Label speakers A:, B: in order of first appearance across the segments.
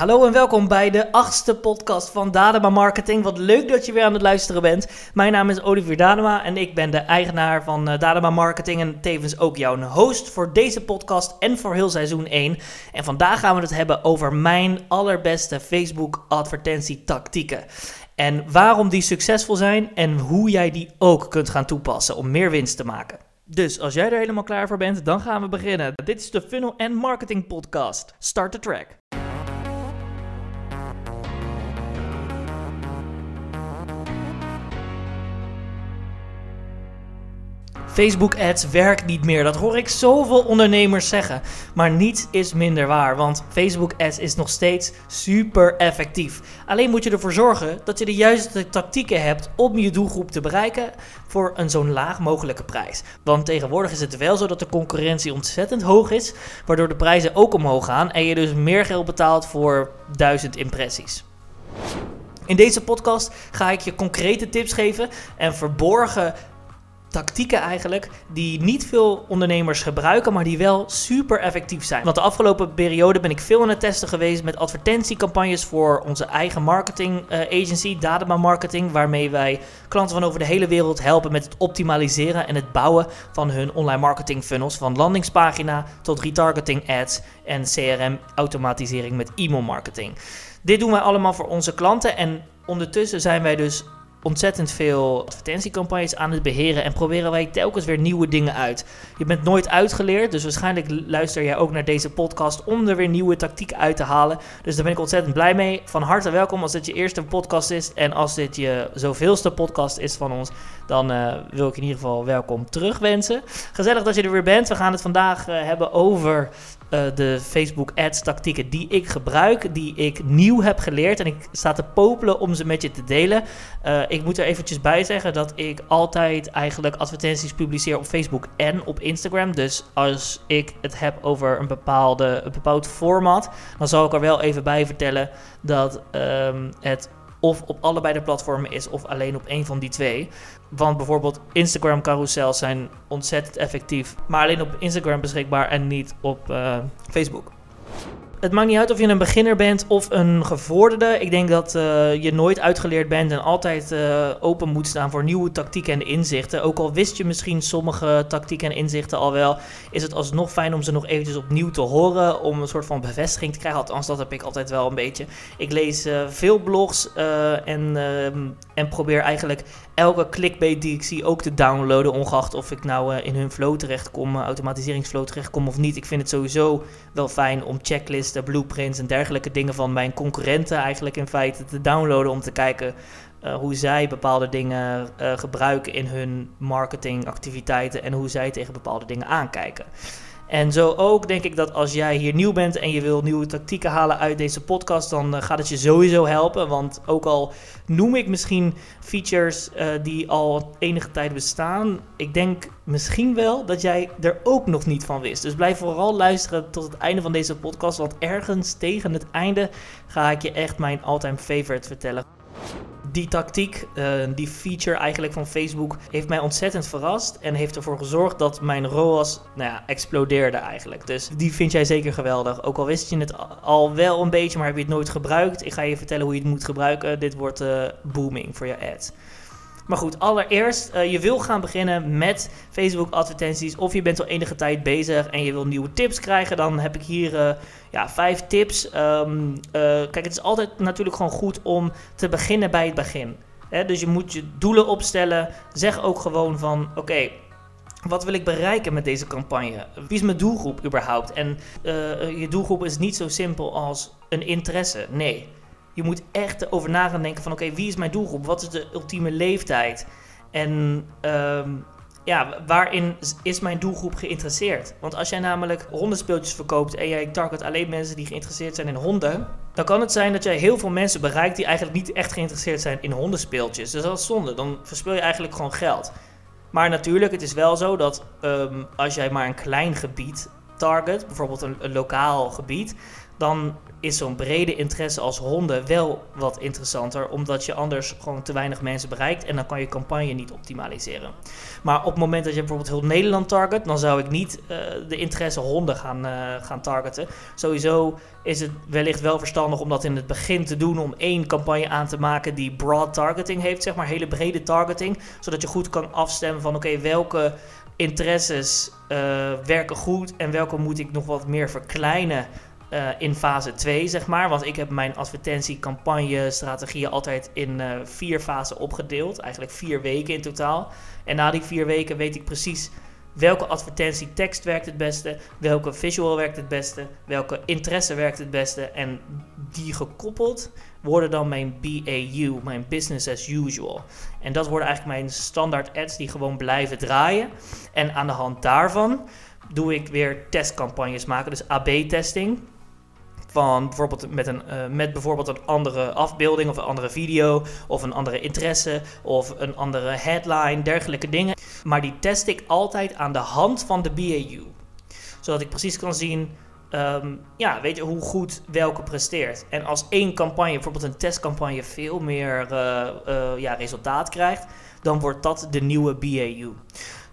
A: Hallo en welkom bij de achtste podcast van Dadema Marketing. Wat leuk dat je weer aan het luisteren bent. Mijn naam is Olivier Dadema en ik ben de eigenaar van uh, Dadema Marketing en tevens ook jouw host voor deze podcast en voor heel seizoen 1. En vandaag gaan we het hebben over mijn allerbeste Facebook advertentietactieken. En waarom die succesvol zijn en hoe jij die ook kunt gaan toepassen om meer winst te maken. Dus als jij er helemaal klaar voor bent, dan gaan we beginnen. Dit is de Funnel and Marketing Podcast. Start the track. Facebook ads werkt niet meer. Dat hoor ik zoveel ondernemers zeggen. Maar niets is minder waar, want Facebook ads is nog steeds super effectief. Alleen moet je ervoor zorgen dat je de juiste tactieken hebt om je doelgroep te bereiken voor een zo'n laag mogelijke prijs. Want tegenwoordig is het wel zo dat de concurrentie ontzettend hoog is, waardoor de prijzen ook omhoog gaan en je dus meer geld betaalt voor duizend impressies. In deze podcast ga ik je concrete tips geven en verborgen tactieken eigenlijk die niet veel ondernemers gebruiken, maar die wel super effectief zijn. Want de afgelopen periode ben ik veel aan het testen geweest met advertentiecampagnes voor onze eigen marketing uh, agency, Dadema Marketing, waarmee wij klanten van over de hele wereld helpen met het optimaliseren en het bouwen van hun online marketing funnels, van landingspagina tot retargeting ads en CRM automatisering met e-mail marketing. Dit doen wij allemaal voor onze klanten en ondertussen zijn wij dus ontzettend veel advertentiecampagnes aan het beheren en proberen wij telkens weer nieuwe dingen uit. Je bent nooit uitgeleerd, dus waarschijnlijk luister jij ook naar deze podcast om er weer nieuwe tactieken uit te halen. Dus daar ben ik ontzettend blij mee. Van harte welkom als dit je eerste podcast is en als dit je zoveelste podcast is van ons, dan uh, wil ik in ieder geval welkom terugwensen. Gezellig dat je er weer bent. We gaan het vandaag uh, hebben over uh, de Facebook ads tactieken die ik gebruik, die ik nieuw heb geleerd en ik sta te popelen om ze met je te delen. Uh, ik moet er eventjes bij zeggen dat ik altijd eigenlijk advertenties publiceer op Facebook en op Instagram. Dus als ik het heb over een, bepaalde, een bepaald format, dan zal ik er wel even bij vertellen dat um, het of op allebei de platformen is of alleen op één van die twee. Want bijvoorbeeld Instagram carousels zijn ontzettend effectief, maar alleen op Instagram beschikbaar en niet op uh, Facebook het maakt niet uit of je een beginner bent of een gevorderde. Ik denk dat uh, je nooit uitgeleerd bent en altijd uh, open moet staan voor nieuwe tactieken en inzichten. Ook al wist je misschien sommige tactieken en inzichten al wel, is het alsnog fijn om ze nog eventjes opnieuw te horen. Om een soort van bevestiging te krijgen. Althans, dat heb ik altijd wel een beetje. Ik lees uh, veel blogs en, en probeer eigenlijk elke clickbait die ik zie ook te downloaden. Ongeacht of ik nou in hun flow terechtkom, automatiseringsflow terechtkom of niet. Ik vind het sowieso wel fijn om checklists de blueprints en dergelijke dingen van mijn concurrenten eigenlijk in feite te downloaden om te kijken uh, hoe zij bepaalde dingen uh, gebruiken in hun marketingactiviteiten en hoe zij tegen bepaalde dingen aankijken. En zo ook denk ik dat als jij hier nieuw bent en je wil nieuwe tactieken halen uit deze podcast, dan uh, gaat het je sowieso helpen. Want ook al noem ik misschien features uh, die al enige tijd bestaan, ik denk misschien wel dat jij er ook nog niet van wist. Dus blijf vooral luisteren tot het einde van deze podcast, want ergens tegen het einde ga ik je echt mijn all-time favorite vertellen die tactiek, uh, die feature eigenlijk van Facebook, heeft mij ontzettend verrast. En heeft ervoor gezorgd dat mijn ROAS nou ja, explodeerde eigenlijk. Dus die vind jij zeker geweldig. Ook al wist je het al wel een beetje, maar heb je het nooit gebruikt. Ik ga je vertellen hoe je het moet gebruiken. Dit wordt uh, booming voor je ads. Maar goed, allereerst, uh, je wil gaan beginnen met Facebook advertenties of je bent al enige tijd bezig en je wil nieuwe tips krijgen, dan heb ik hier uh, ja, vijf tips. Um, uh, kijk, het is altijd natuurlijk gewoon goed om te beginnen bij het begin. Dus je moet je doelen opstellen. Zeg ook gewoon van, oké, wat wil ik bereiken met deze campagne? Wie is mijn doelgroep überhaupt? En je doelgroep is niet zo simpel als een interesse. Nee. Je moet echt over na gaan denken van oké, wie is mijn doelgroep? Wat is de ultieme leeftijd? En um, ja, waarin is mijn doelgroep geïnteresseerd? Want als jij namelijk hondenspeeltjes verkoopt en jij target alleen mensen die geïnteresseerd zijn in honden, dan kan het zijn dat jij heel veel mensen bereikt die eigenlijk niet echt geïnteresseerd zijn in hondenspeeltjes. Dus dat is zonde. Dan verspil je eigenlijk gewoon geld. Maar natuurlijk, het is wel zo dat um, als jij maar een klein gebied target, bijvoorbeeld een lokaal gebied, dan is zo'n brede interesse als honden wel wat interessanter, omdat je anders gewoon te weinig mensen bereikt en dan kan je campagne niet optimaliseren. Maar op het moment dat je bijvoorbeeld heel Nederland target, dan zou ik niet uh, de interesse honden gaan, uh, gaan targeten. Sowieso is het wellicht wel verstandig om dat in het begin te doen, om één campagne aan te maken die broad targeting heeft, zeg maar hele brede targeting, zodat je goed kan afstemmen van oké, welke interesses uh, werken goed en welke moet ik nog wat meer verkleinen uh, in fase 2, zeg maar. Want ik heb mijn advertentie-campagne-strategieën altijd in uh, vier fasen opgedeeld. Eigenlijk vier weken in totaal. En na die vier weken weet ik precies welke advertentietekst werkt het beste, welke visual werkt het beste, welke interesse werkt het beste. En die gekoppeld worden dan mijn BAU, mijn business as usual. En dat worden eigenlijk mijn standaard ads die gewoon blijven draaien. En aan de hand daarvan doe ik weer testcampagnes maken, dus AB-testing van bijvoorbeeld met, een, uh, met bijvoorbeeld een andere afbeelding of een andere video of een andere interesse of een andere headline, dergelijke dingen. Maar die test ik altijd aan de hand van de BAU. Zodat ik precies kan zien, um, ja, weet je, hoe goed welke presteert. En als één campagne, bijvoorbeeld een testcampagne, veel meer uh, uh, ja, resultaat krijgt, dan wordt dat de nieuwe BAU.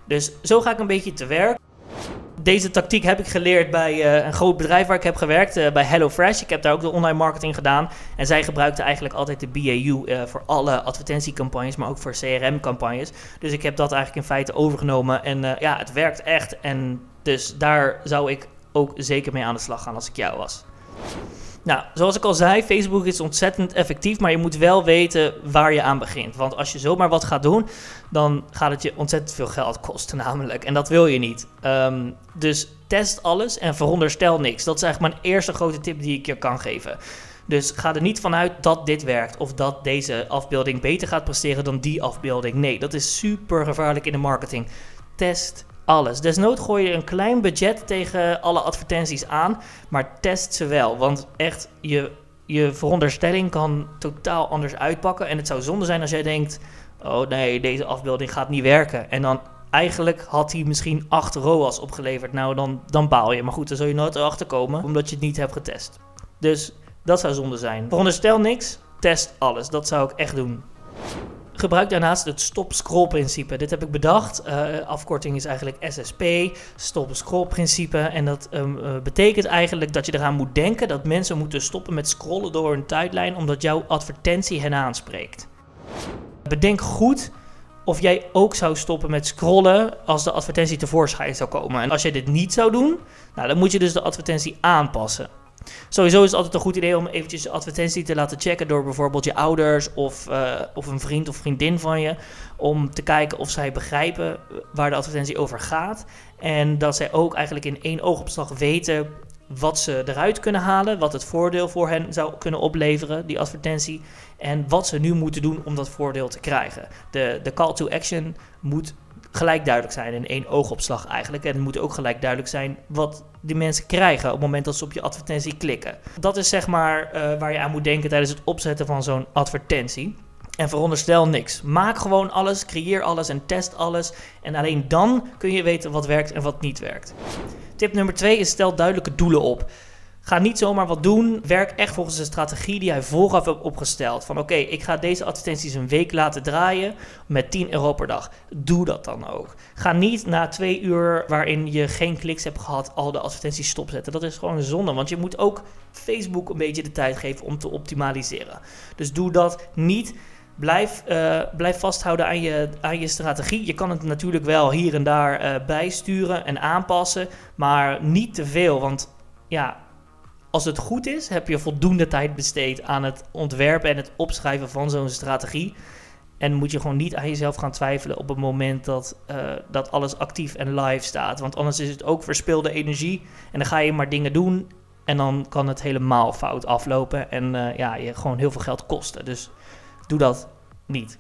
A: Dus zo ga ik een beetje te werk deze tactiek heb ik geleerd bij uh, een groot bedrijf waar ik heb gewerkt, uh, bij HelloFresh. Ik heb daar ook de online marketing gedaan. En zij gebruikten eigenlijk altijd de BAU eh, voor alle advertentiecampagnes, maar ook voor CRM-campagnes. Dus ik heb dat eigenlijk in feite overgenomen. En ja, het werkt echt. En dus daar zou ik ook zeker mee aan de slag gaan als ik jou was. Nou, zoals ik al zei, Facebook is ontzettend effectief, maar je moet wel weten waar je aan begint. Want als je zomaar wat gaat doen, dan gaat het je ontzettend veel geld kosten namelijk. En dat wil je niet. Um, dus test alles en veronderstel niks. Dat is eigenlijk mijn eerste grote tip die ik je kan geven. Dus ga er niet vanuit dat dit werkt of dat deze afbeelding beter gaat presteren dan die afbeelding. Nee, dat is super gevaarlijk in de marketing. Test alles. Desnood gooi je een klein budget tegen alle advertenties aan, maar test ze wel. Want echt, je, je veronderstelling kan totaal anders uitpakken. En het zou zonde zijn als jij denkt: oh nee, deze afbeelding gaat niet werken. En dan eigenlijk had hij misschien 8 ROAS opgeleverd. Nou, dan, dan baal je. Maar goed, dan zul je nooit erachter komen, omdat je het niet hebt getest. Dus dat zou zonde zijn. Veronderstel niks, test alles. Dat zou ik echt doen. Gebruik daarnaast het stop-scroll principe. Dit heb ik bedacht. Uh, afkorting is eigenlijk SSP, stop-scroll principe. En dat um, uh, betekent eigenlijk dat je eraan moet denken dat mensen moeten stoppen met scrollen door een tijdlijn omdat jouw advertentie hen aanspreekt. Bedenk goed of jij ook zou stoppen met scrollen als de advertentie tevoorschijn zou komen. En als je dit niet zou doen, nou, dan moet je dus de advertentie aanpassen. Sowieso is het altijd een goed idee om eventjes advertentie te laten checken door bijvoorbeeld je ouders of, uh, of een vriend of vriendin van je. Om te kijken of zij begrijpen waar de advertentie over gaat. En dat zij ook eigenlijk in één oogopslag weten wat ze eruit kunnen halen, wat het voordeel voor hen zou kunnen opleveren, die advertentie, en wat ze nu moeten doen om dat voordeel te krijgen. De, de call to action moet gelijk duidelijk zijn in één oogopslag eigenlijk. En het moet ook gelijk duidelijk zijn wat die mensen krijgen op het moment dat ze op je advertentie klikken. Dat is zeg maar uh, waar je aan moet denken tijdens het opzetten van zo'n advertentie. En veronderstel niks. Maak gewoon alles, creëer alles en test alles. En alleen dan kun je weten wat werkt en wat niet werkt. Tip nummer twee is stel duidelijke doelen op. Ga niet zomaar wat doen. Werk echt volgens de strategie die hij vooraf hebt opgesteld. Van oké, ik ga deze advertenties een week laten draaien met 10 euro per dag. Doe dat dan ook. Ga niet na twee uur waarin je geen kliks hebt gehad al de advertenties stopzetten. Dat is gewoon zonde, want je moet ook Facebook een beetje de tijd geven om te optimaliseren. Dus doe dat niet. Blijf, uh, blijf vasthouden aan je, aan je strategie. Je kan het natuurlijk wel hier en daar uh, bijsturen en aanpassen, maar niet te veel. Want ja, als het goed is, heb je voldoende tijd besteed aan het ontwerpen en het opschrijven van zo'n strategie. En moet je gewoon niet aan jezelf gaan twijfelen op het moment dat, uh, dat alles actief en live staat. Want anders is het ook verspilde energie. En dan ga je maar dingen doen. En dan kan het helemaal fout aflopen. En uh, ja, je gewoon heel veel geld kosten. Dus doe dat niet.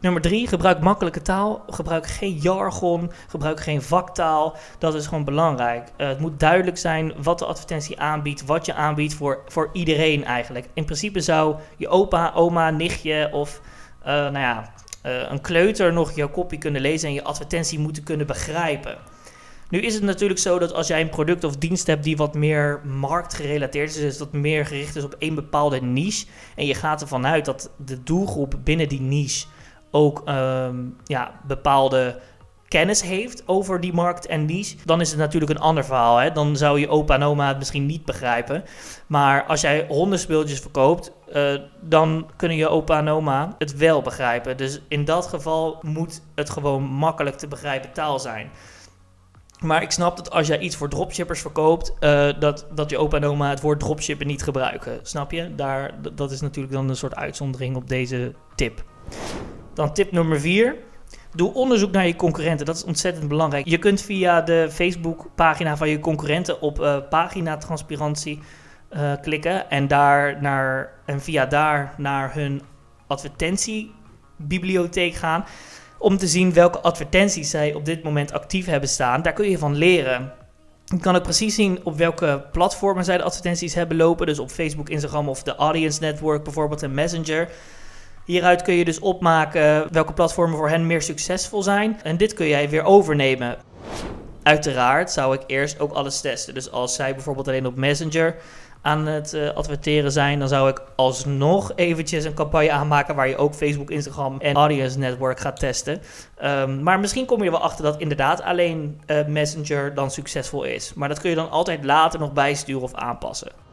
A: Nummer drie, gebruik makkelijke taal. Gebruik geen jargon. Gebruik geen vaktaal. Dat is gewoon belangrijk. Uh, het moet duidelijk zijn wat de advertentie aanbiedt. Wat je aanbiedt voor, voor iedereen eigenlijk. In principe zou je opa, oma, nichtje of uh, nou ja, uh, een kleuter nog jouw kopie kunnen lezen en je advertentie moeten kunnen begrijpen. Nu is het natuurlijk zo dat als jij een product of dienst hebt die wat meer marktgerelateerd is, dus dat meer gericht is op één bepaalde niche, en je gaat ervan uit dat de doelgroep binnen die niche ook ehm, ja, bepaalde kennis heeft over die markt en niche, dan is het natuurlijk een ander verhaal. Hè? Dan zou je opa en oma het misschien niet begrijpen. Maar als jij hondenspeeltjes verkoopt, uh, dan kunnen je opa en oma het wel begrijpen. Dus in dat geval moet het gewoon makkelijk te begrijpen taal zijn. Maar ik snap dat als jij iets voor dropshippers verkoopt, uh, dat, dat je opa en oma het woord dropshippen niet gebruiken. Snap je? Daar, dat is natuurlijk dan een soort uitzondering op deze tip. Dan tip nummer 4. Doe onderzoek naar je concurrenten. Dat is ontzettend belangrijk. Je kunt via de Facebook-pagina van je concurrenten op uh, paginatransparantie uh, klikken. En, daar naar, en via daar naar hun advertentiebibliotheek gaan. Om te zien welke advertenties zij op dit moment actief hebben staan. Daar kun je van leren. Je kan ook precies zien op welke platformen zij de advertenties hebben lopen. Dus op Facebook, Instagram of de Audience Network bijvoorbeeld en Messenger. Hieruit kun je dus opmaken welke platformen voor hen meer succesvol zijn. En dit kun jij weer overnemen. Uiteraard zou ik eerst ook alles testen. Dus als zij bijvoorbeeld alleen op Messenger aan het uh, adverteren zijn, dan zou ik alsnog eventjes een campagne aanmaken waar je ook Facebook, Instagram en Audience Network gaat testen. Um, maar misschien kom je er wel achter dat inderdaad alleen uh, Messenger dan succesvol is. Maar dat kun je dan altijd later nog bijsturen of aanpassen.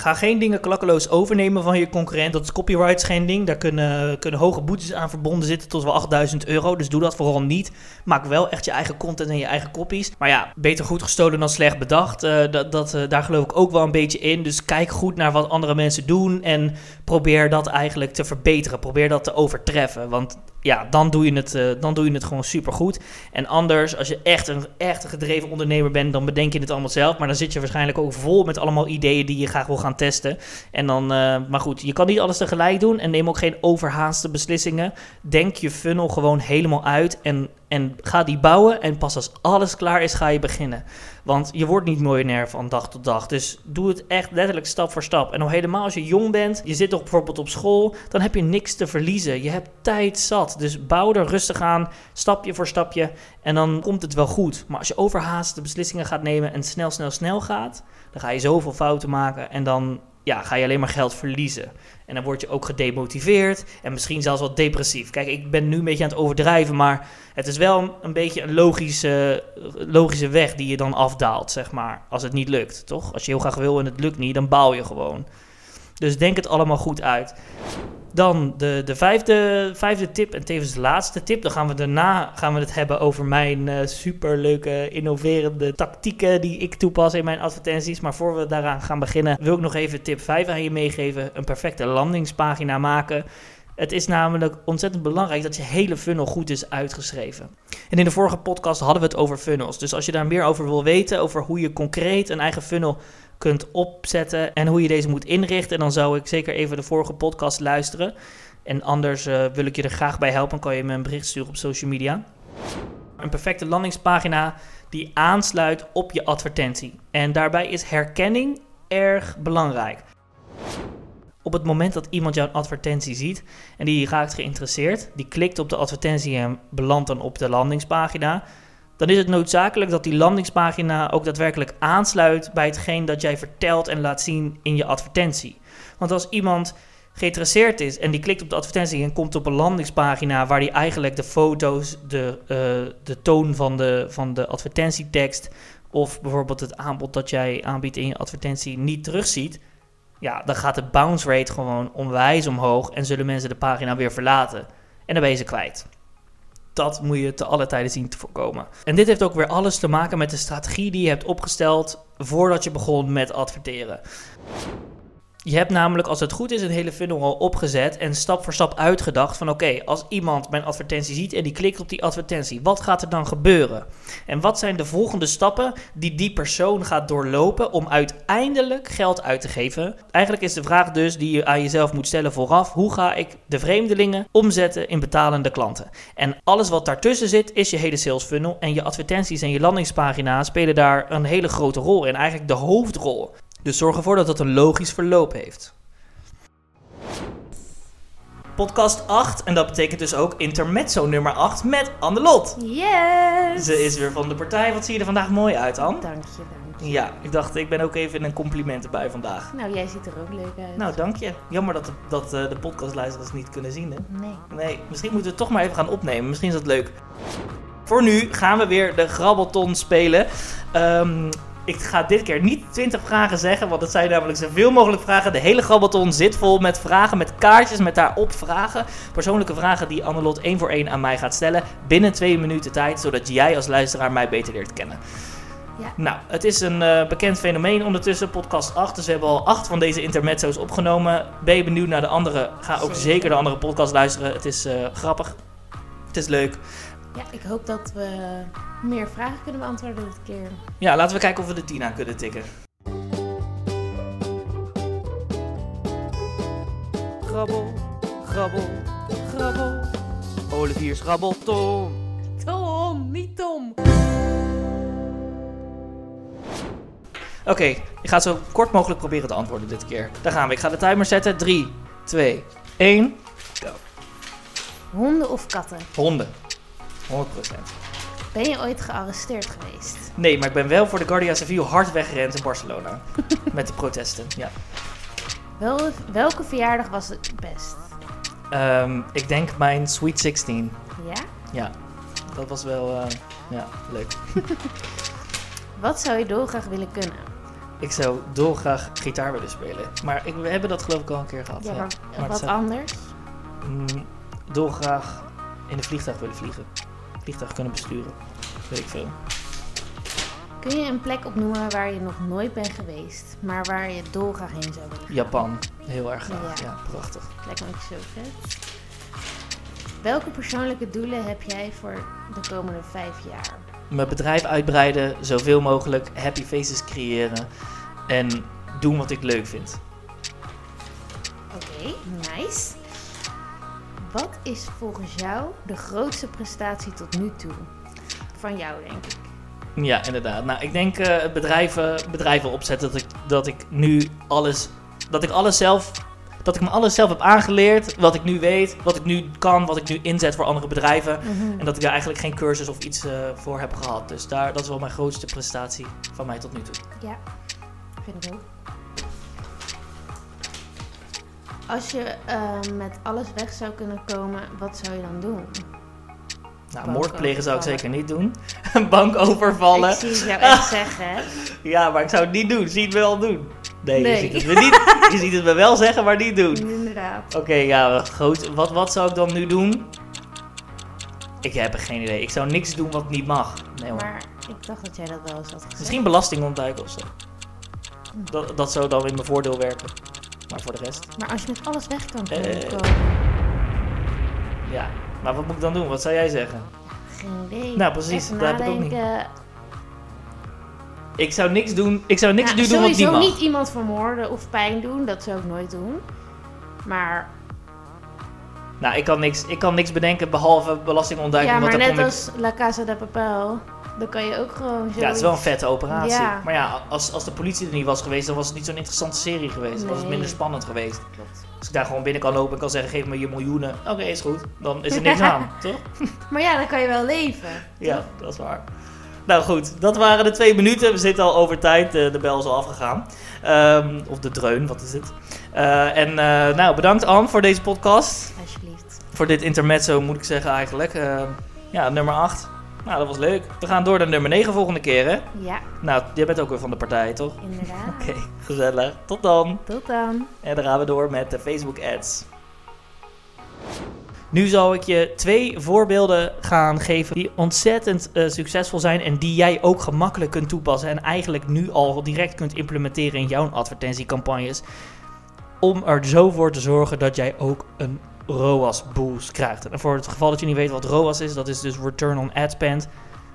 A: Ga geen dingen klakkeloos overnemen van je concurrent. Dat is copyright schending. Daar kunnen, kunnen hoge boetes aan verbonden zitten tot wel 8000 euro. Dus doe dat vooral niet. Maak wel echt je eigen content en je eigen copies. Maar ja, beter goed gestolen dan slecht bedacht. Uh, dat, dat, uh, daar geloof ik ook wel een beetje in. Dus kijk goed naar wat andere mensen doen. En probeer dat eigenlijk te verbeteren. Probeer dat te overtreffen. Want ja, dan doe je het, uh, dan doe je het gewoon supergoed. En anders, als je echt een, echt gedreven ondernemer bent, dan bedenk je het allemaal zelf. Maar dan zit je waarschijnlijk ook vol met allemaal ideeën die je graag wil gaan testen. En dan, uh, maar goed, je kan niet alles tegelijk doen en neem ook geen overhaaste beslissingen. Denk je funnel gewoon helemaal uit en en ga die bouwen en pas als alles klaar is, ga je beginnen. Want je wordt niet miljonair van dag tot dag. Dus doe het echt letterlijk stap voor stap. En nog helemaal als je jong bent, je zit toch bijvoorbeeld op school, dan heb je niks te verliezen. Je hebt tijd zat. Dus bouw er rustig aan, stapje voor stapje. En dan komt het wel goed. Maar als je overhaast de beslissingen gaat nemen en snel, snel, snel gaat, dan ga je zoveel fouten maken. En dan ja, ga je alleen maar geld verliezen. En dan word je ook gedemotiveerd en misschien zelfs wat depressief. Kijk, ik ben nu een beetje aan het overdrijven, maar het is wel een, beetje een logische, logische weg die je dan afdaalt, zeg maar. Als het niet lukt, toch? Als je heel graag wil en het lukt niet, dan bouw je gewoon. Dus denk het allemaal goed uit. Dan de, de vijfde, tip en tevens de laatste tip. Dan gaan we daarna gaan we het hebben over mijn uh, superleuke, innoverende tactieken die ik toepas in mijn advertenties. Maar voor we daaraan gaan beginnen, wil ik nog even tip 5 aan je meegeven. Een perfecte landingspagina maken. Het is namelijk ontzettend belangrijk dat je hele funnel goed is uitgeschreven. En in de vorige podcast hadden we het over funnels. Dus als je daar meer over wil weten, over hoe je concreet een eigen funnel kunt opzetten en hoe je deze moet inrichten, dan zou ik zeker even de vorige podcast luisteren. En anders uh, wil ik je er graag bij helpen, kan je me een bericht sturen op social media. Een perfecte landingspagina die aansluit op je advertentie. En daarbij is herkenning erg belangrijk. Op het moment dat iemand jouw advertentie ziet en die raakt geïnteresseerd, die klikt op de advertentie en belandt dan op de landingspagina, dan is het noodzakelijk dat die landingspagina ook daadwerkelijk aansluit bij hetgeen dat jij vertelt en laat zien in je advertentie. Want als iemand geïnteresseerd is en die klikt op de advertentie en komt op een landingspagina waar hij eigenlijk de foto's, de, uh, de toon van de, van de advertentietekst of bijvoorbeeld het aanbod dat jij aanbiedt in je advertentie niet terugziet, ja, dan gaat de bounce rate gewoon onwijs omhoog en zullen mensen de pagina weer verlaten. En dan ben je ze kwijt. Dat moet je te alle tijden zien te voorkomen. En dit heeft ook weer alles te maken met de strategie die je hebt opgesteld voordat je begon met adverteren. Je hebt namelijk, als het goed is, een hele funnel al opgezet en stap voor stap uitgedacht van oké, als iemand mijn advertentie ziet en die klikt op die advertentie, wat gaat er dan gebeuren? En wat zijn de volgende stappen die die persoon gaat doorlopen om uiteindelijk geld uit te geven? Eigenlijk is de vraag dus die je aan jezelf moet stellen vooraf, hoe ga ik de vreemdelingen omzetten in betalende klanten? En alles wat daartussen zit is je hele sales funnel en je advertenties en je landingspagina spelen daar een hele grote rol in, eigenlijk de hoofdrol. Dus zorg ervoor dat het een logisch verloop heeft. podcast 8. En dat betekent dus ook intermezzo nummer 8 met Annelot.
B: Yes!
A: Ze is weer van de partij. Wat zie je er vandaag mooi uit, Anne?
B: Dank je, dank je.
A: Ja, ik dacht, ik ben ook even in een compliment bij vandaag.
B: Nou, jij ziet er ook leuk uit.
A: Nou, dank je. Jammer dat de, dat eh, de podcastluisteraars niet kunnen zien, hè?
B: Nee.
A: Nee, misschien moeten we het toch maar even gaan opnemen. Misschien is dat leuk. Voor nu gaan we weer de grabbelton spelen. Ehm, ik ga dit keer niet 20 vragen zeggen, want het zijn namelijk zoveel mogelijk vragen. De hele grabbelton zit vol met vragen, met kaartjes, met daarop vragen. Persoonlijke vragen die Annelot één voor één aan mij gaat stellen. Binnen twee minuten tijd, zodat jij als luisteraar mij beter leert kennen.
B: Ja.
A: Nou, het is een eh, bekend fenomeen ondertussen, podcast 8. Dus we hebben al acht van deze intermezzo's opgenomen. Ben je benieuwd naar de andere? Ga ook
B: Zeker.
A: zeker de andere podcast luisteren. Het is eh, grappig. Het is leuk.
B: Ja, ik hoop dat we meer vragen kunnen beantwoorden dit keer.
A: Ja, laten we kijken of we de 10 aan kunnen tikken. Grabbel, grabbel, grabbel. Olivier's grabbelton.
B: Tom, niet Tom.
A: Oké, ik ga het zo kort mogelijk proberen te antwoorden dit keer. Daar gaan we. Ik ga de timer zetten. 3, 2, 1.
B: Honden of katten?
A: Honden. 100%.
B: Ben je ooit gearresteerd geweest?
A: Nee, maar ik ben wel voor de Guardia Civil hard weggerend in Barcelona. Met de protesten, ja.
B: Wel, welke verjaardag was het best?
A: Ehm, ik denk mijn Sweet 16.
B: Ja?
A: Ja, dat was wel eh, ja, leuk.
B: Wat zou je dolgraag willen kunnen?
A: Ik zou dolgraag gitaar willen spelen. Maar ik, we hebben dat geloof ik al een keer gehad.
B: Ja, maar wat
A: zou-
B: anders?
A: Mm, dolgraag in een vliegtuig willen vliegen. Vliegtuig kunnen besturen. Weet ik veel.
B: Kun je een plek opnoemen waar je nog nooit bent geweest, maar waar je dolgraag heen zou willen gaan?
A: Japan. Heel erg graag. Ja,
B: Ja.
A: prachtig.
B: Lijkt me ook zo vet. Welke persoonlijke doelen heb jij voor de komende vijf jaar?
A: Mijn bedrijf uitbreiden, zoveel mogelijk. Happy faces creëren. En doen wat ik leuk vind.
B: Oké, nice. Wat is volgens jou de grootste prestatie tot nu toe? Van jou, denk ik.
A: Ja, inderdaad. Nou, ik denk eh, bedrijven, bedrijven opzetten dat ik, dat ik nu alles, dat ik alles zelf, dat ik me alles zelf heb aangeleerd, wat ik nu weet, wat ik nu kan, wat ik nu inzet voor andere bedrijven. En dat ik daar eigenlijk geen cursus of iets eh, voor heb gehad. Dus daar, dat is wel mijn grootste prestatie van mij tot nu toe.
B: Ja, vind ik ook. Als je eh, met alles weg zou kunnen komen, wat zou je dan doen?
A: Nou, moord plegen zou ik zeker niet doen. Een bank overvallen.
B: Ik zie het jou echt zeggen, hè?
A: Ja, maar ik zou het niet doen. Zie het wel doen. Nee,
B: Nee.
A: Je, ziet het me niet, je ziet het me wel zeggen, maar niet doen.
B: Inderdaad.
A: Oké, ja, groot. Wat, wat zou ik dan nu doen? Ik heb geen idee. Ik zou niks doen wat niet mag. Nee hoor.
B: Maar ik dacht dat jij dat wel eens had gezegd.
A: Misschien belasting ontduiken of zo. Dat, dat zou dan in mijn voordeel werken. Maar voor de rest,
B: Maar als je met alles weg kan
A: Eh.
B: komen,
A: ja. Maar wat moet ik dan doen? Wat zou jij zeggen?
B: geen idee.
A: Nou, precies,
B: Even
A: dat heb ik ook niet. Ik zou niks doen. Ik zou niks
B: Ja,
A: nu doen wat
B: sowieso
A: mag.
B: niet iemand vermoorden of pijn doen, dat zou ik nooit doen. Maar,
A: Nou, ik kan niks, ik kan niks bedenken behalve belasting ontduiken.
B: ja, maar net
A: ik...
B: als La Casa de Papel, dan kan je ook gewoon zo...
A: Ja, het is wel een vette operatie.
B: Ja.
A: Maar ja, als, als de politie er niet was geweest, dan was het niet zo'n interessante serie geweest. Dan was het minder spannend geweest.
B: Klopt.
A: Als ik daar gewoon binnen kan lopen en kan zeggen, geef me je miljoenen. Oké, is goed. Dan is er niks aan, toch?
B: Maar ja, dan kan je wel leven.
A: Ja, dat is waar. Nou goed, dat waren de twee minuten. We zitten al over tijd. eh, de bel is al afgegaan. Ehm, of de dreun, wat is het? Eh, en eh, nou, bedankt Anne voor deze podcast.
B: Alsjeblieft.
A: Voor dit intermezzo moet ik zeggen eigenlijk. Eh, ja, nummer 8. Nou, dat was leuk. We gaan door naar nummer 9 volgende keer, hè?
B: Ja,
A: Nou, jij bent ook weer van de partij, toch?
B: inderdaad.
A: Oké, gezellig. Tot dan.
B: Tot dan.
A: En dan gaan we door met de Facebook ads. Nu zal ik je twee voorbeelden gaan geven die ontzettend eh, succesvol zijn en die jij ook gemakkelijk kunt toepassen en eigenlijk nu al direct kunt implementeren in jouw advertentiecampagnes. Om er zo voor te zorgen dat jij ook een ROAS boost krijgt. En voor het geval dat je niet weet wat ROAS is, dat is dus Return on Ad Spend.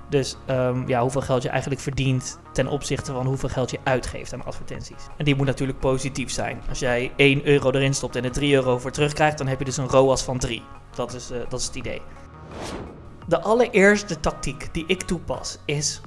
A: Dus ehm, ja, hoeveel geld je eigenlijk verdient ten opzichte van hoeveel geld je uitgeeft aan advertenties. En die moet natuurlijk positief zijn. Als jij 1 euro erin stopt en er 3 euro voor terugkrijgt, dan heb je dus een ROAS van 3. Dat is, eh, dat is het idee. De allereerste tactiek die ik toepas is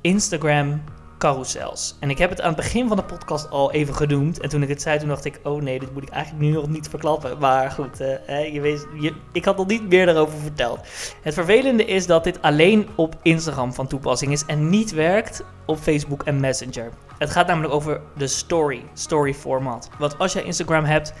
A: Instagram carousels. En ik heb het aan het begin van de podcast al even genoemd. En toen ik het zei, toen dacht ik, oh nee, dit moet ik eigenlijk nu nog niet verklappen. Maar goed, uh, je weet, je, ik had nog niet meer daarover verteld. Het vervelende is dat dit alleen op Instagram van toepassing is en niet werkt op Facebook en Messenger. Het gaat namelijk over de story, story format. Want als jij Instagram hebt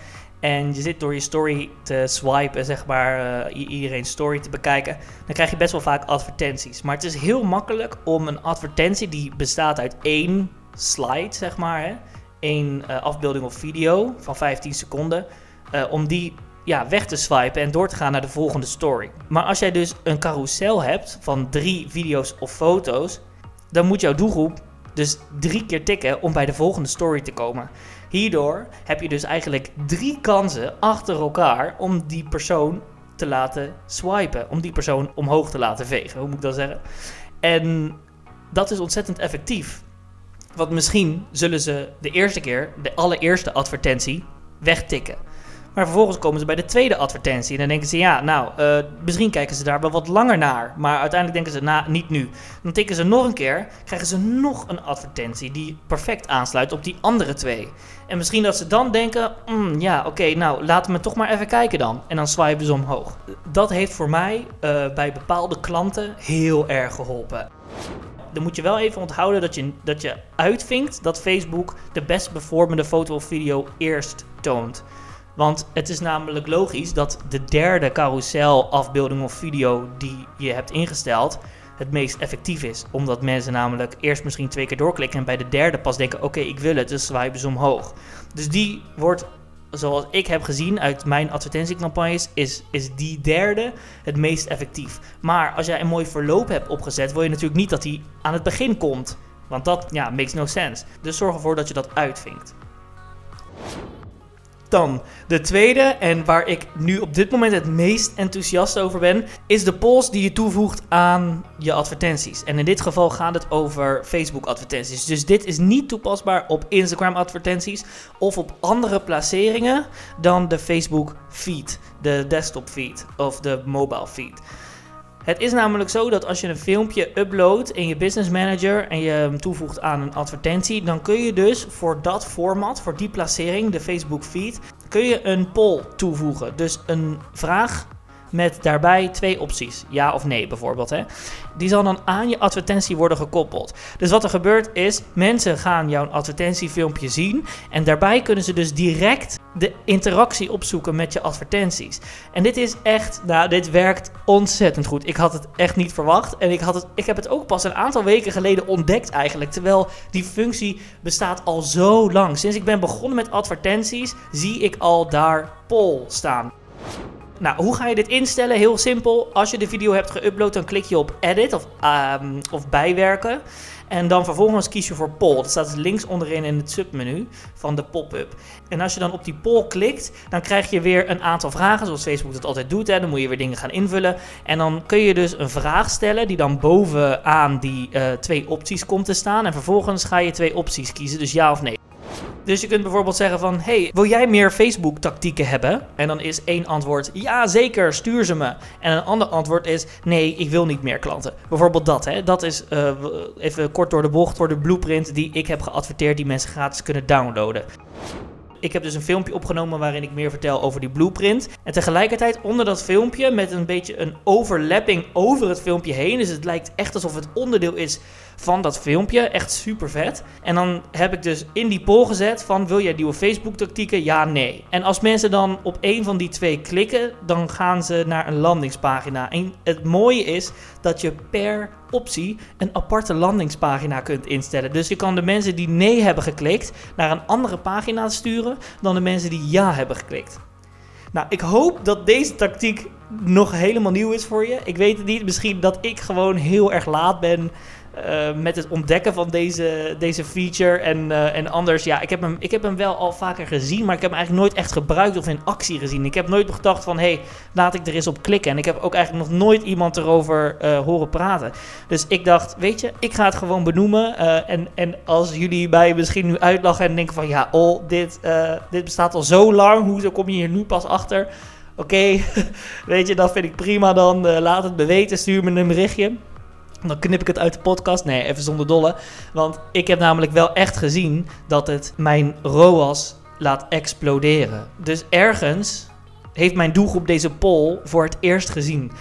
A: en je zit door je story te swipen, zeg maar, uh, iedereen story te bekijken, dan krijg je best wel vaak advertenties. Maar het is heel makkelijk om een advertentie die bestaat uit één slide, zeg maar, hè, één uh, afbeelding of video van 15 seconden, uh, om die ja, weg te swipen en door te gaan naar de volgende story. Maar als jij dus een carousel hebt van drie video's of foto's, dan moet jouw doelgroep dus drie keer tikken om bij de volgende story te komen. Hierdoor heb je dus eigenlijk drie kansen achter elkaar om die persoon te laten swipen. Om die persoon omhoog te laten vegen, hoe moet ik dat zeggen? En dat is ontzettend effectief. Want misschien zullen ze de eerste keer, de allereerste advertentie, wegtikken. Maar vervolgens komen ze bij de tweede advertentie. En dan denken ze, ja, nou, uh, misschien kijken ze daar wel wat langer naar. Maar uiteindelijk denken ze, nou, niet nu. Dan tikken ze nog een keer, krijgen ze nog een advertentie die perfect aansluit op die andere twee. En misschien dat ze dan denken, mm, ja, oké, nou, laten we toch maar even kijken dan. En dan swipen ze omhoog. Dat heeft voor mij uh, bij bepaalde klanten heel erg geholpen dan moet je wel even onthouden dat je, dat je uitvinkt dat Facebook de best bevormende foto of video eerst toont. Want het is namelijk logisch dat de derde carousel afbeelding of video die je hebt ingesteld het meest effectief is. Omdat mensen namelijk eerst misschien twee keer doorklikken en bij de derde pas denken: oké, ik wil het, dus swipen ze omhoog. Dus die wordt, zoals ik heb gezien uit mijn advertentiecampagnes, is, is die derde het meest effectief. Maar als jij een mooi verloop hebt opgezet, wil je natuurlijk niet dat die aan het begin komt. Want dat ja, makes no sense. Dus zorg ervoor dat je dat uitvinkt. Dan de tweede, en waar ik nu op dit moment het meest enthousiast over ben, is de polls die je toevoegt aan je advertenties. En in dit geval gaat het over Facebook advertenties. Dus dit is niet toepasbaar op Instagram advertenties of op andere placeringen dan de Facebook feed, de desktop feed of de mobile feed. Het is namelijk zo dat als je een filmpje uploadt in je business manager en je hem toevoegt aan een advertentie, dan kun je dus voor dat format, voor die placering, de Facebook feed, kun je een poll toevoegen. Dus een vraag met daarbij twee opties. Ja of nee bijvoorbeeld. Hè. Die zal dan aan je advertentie worden gekoppeld. Dus wat er gebeurt is, mensen gaan jouw advertentiefilmpje zien. En daarbij kunnen ze dus direct de interactie opzoeken met je advertenties. En dit is echt, nou, dit werkt ontzettend goed. Ik had het echt niet verwacht. En ik, had het, ik heb het ook pas een aantal weken geleden ontdekt eigenlijk. Terwijl die functie bestaat al zo lang. Sinds ik ben begonnen met advertenties, zie ik al daar poll staan. Nou, hoe ga je dit instellen? Heel simpel. Als je de video hebt geüpload, dan klik je op edit of, um, of bijwerken. En dan vervolgens kies je voor poll. Dat staat dus links onderin in het submenu van de pop-up. En als je dan op die poll klikt, dan krijg je weer een aantal vragen, zoals Facebook dat altijd doet. Hè. Dan moet je weer dingen gaan invullen. En dan kun je dus een vraag stellen die dan bovenaan die uh, twee opties komt te staan. En vervolgens ga je twee opties kiezen, dus ja of nee. Dus je kunt bijvoorbeeld zeggen van, hey, wil jij meer Facebook tactieken hebben? En dan is één antwoord, ja zeker, stuur ze me. En een ander antwoord is, nee, ik wil niet meer klanten. Bijvoorbeeld dat, hè. Dat is, uh, even kort door de bocht, voor de blueprint die ik heb geadverteerd, die mensen gratis kunnen downloaden. Ik heb dus een filmpje opgenomen waarin ik meer vertel over die blueprint. En tegelijkertijd onder dat filmpje met een beetje een overlapping over het filmpje heen. Dus het lijkt echt alsof het onderdeel is van dat filmpje. Echt super vet. En dan heb ik dus in die poll gezet van wil jij nieuwe Facebook tactieken? Ja, nee. En als mensen dan op een van die twee klikken, dan gaan ze naar een landingspagina. En het mooie is dat je per optie een aparte landingspagina kunt instellen. Dus je kan de mensen die nee hebben geklikt naar een andere pagina sturen dan de mensen die ja hebben geklikt. Nou, ik hoop dat deze tactiek nog helemaal nieuw is voor je. Ik weet het niet. Misschien dat ik gewoon heel erg laat ben uh, met het ontdekken van deze, deze feature. En, uh, en anders, ja, ik heb, hem, ik heb hem wel al vaker gezien, maar ik heb hem eigenlijk nooit echt gebruikt of in actie gezien. Ik heb nooit gedacht van, hé, hey, laat ik er eens op klikken. En ik heb ook eigenlijk nog nooit iemand erover uh, horen praten. Dus ik dacht, weet je, ik ga het gewoon benoemen. en, en als jullie mij misschien nu uitlachen en denken van, ja, oh, dit, dit bestaat al zo lang. Hoezo kom je hier nu pas achter? Oké, weet je, dat vind ik prima dan. laat het me weten, stuur me een berichtje. Dan knip ik het uit de podcast. Nee, even zonder dolle. Want ik heb namelijk wel echt gezien dat het mijn ROAS laat exploderen. Dus ergens heeft mijn doelgroep deze poll voor het eerst gezien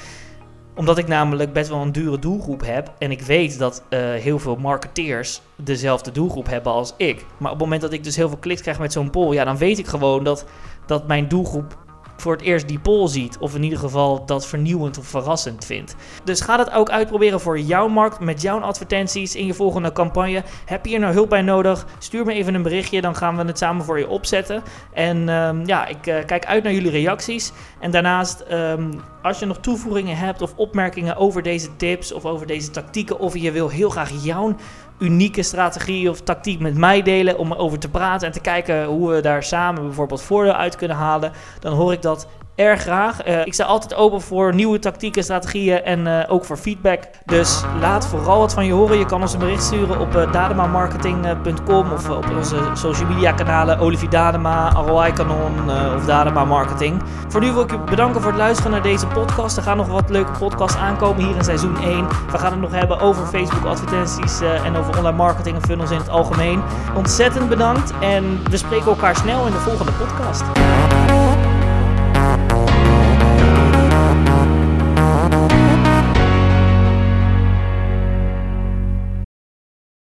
A: omdat ik namelijk best wel een dure doelgroep heb. En ik weet dat uh, heel veel marketeers dezelfde doelgroep hebben als ik. Maar op het moment dat ik dus heel veel kliks krijg met zo'n poll, ja, dan weet ik gewoon dat, dat mijn doelgroep voor het eerst die poll ziet. Of in ieder geval dat vernieuwend of verrassend vindt. Dus ga dat ook uitproberen voor jouw markt met jouw advertenties in je volgende campagne. Heb je hier nou hulp bij nodig? Stuur me even een berichtje, dan gaan we het samen voor je opzetten. En um, ja, ik uh, kijk uit naar jullie reacties. En daarnaast, um, als je nog toevoegingen hebt of opmerkingen over deze tips of over deze tactieken, of je wil heel graag jouw unieke strategie of tactiek met mij delen om over te praten en te kijken hoe we daar samen bijvoorbeeld voordeel uit kunnen halen, dan hoor ik dat erg graag. Uh, ik sta altijd open voor nieuwe tactieken, strategieën en uh, ook voor feedback. Dus laat vooral wat van je horen. Je kan ons een bericht sturen op uh, of op onze social media kanalen Olivier Dadema, ROI Canon of Dadema Marketing. Voor nu wil ik je bedanken voor het luisteren naar deze podcast. Er gaan nog wat leuke podcasts aankomen hier in seizoen 1. We gaan het nog hebben over Facebook advertenties en over online marketing en funnels in het algemeen. Ontzettend bedankt en we spreken elkaar snel in de volgende podcast.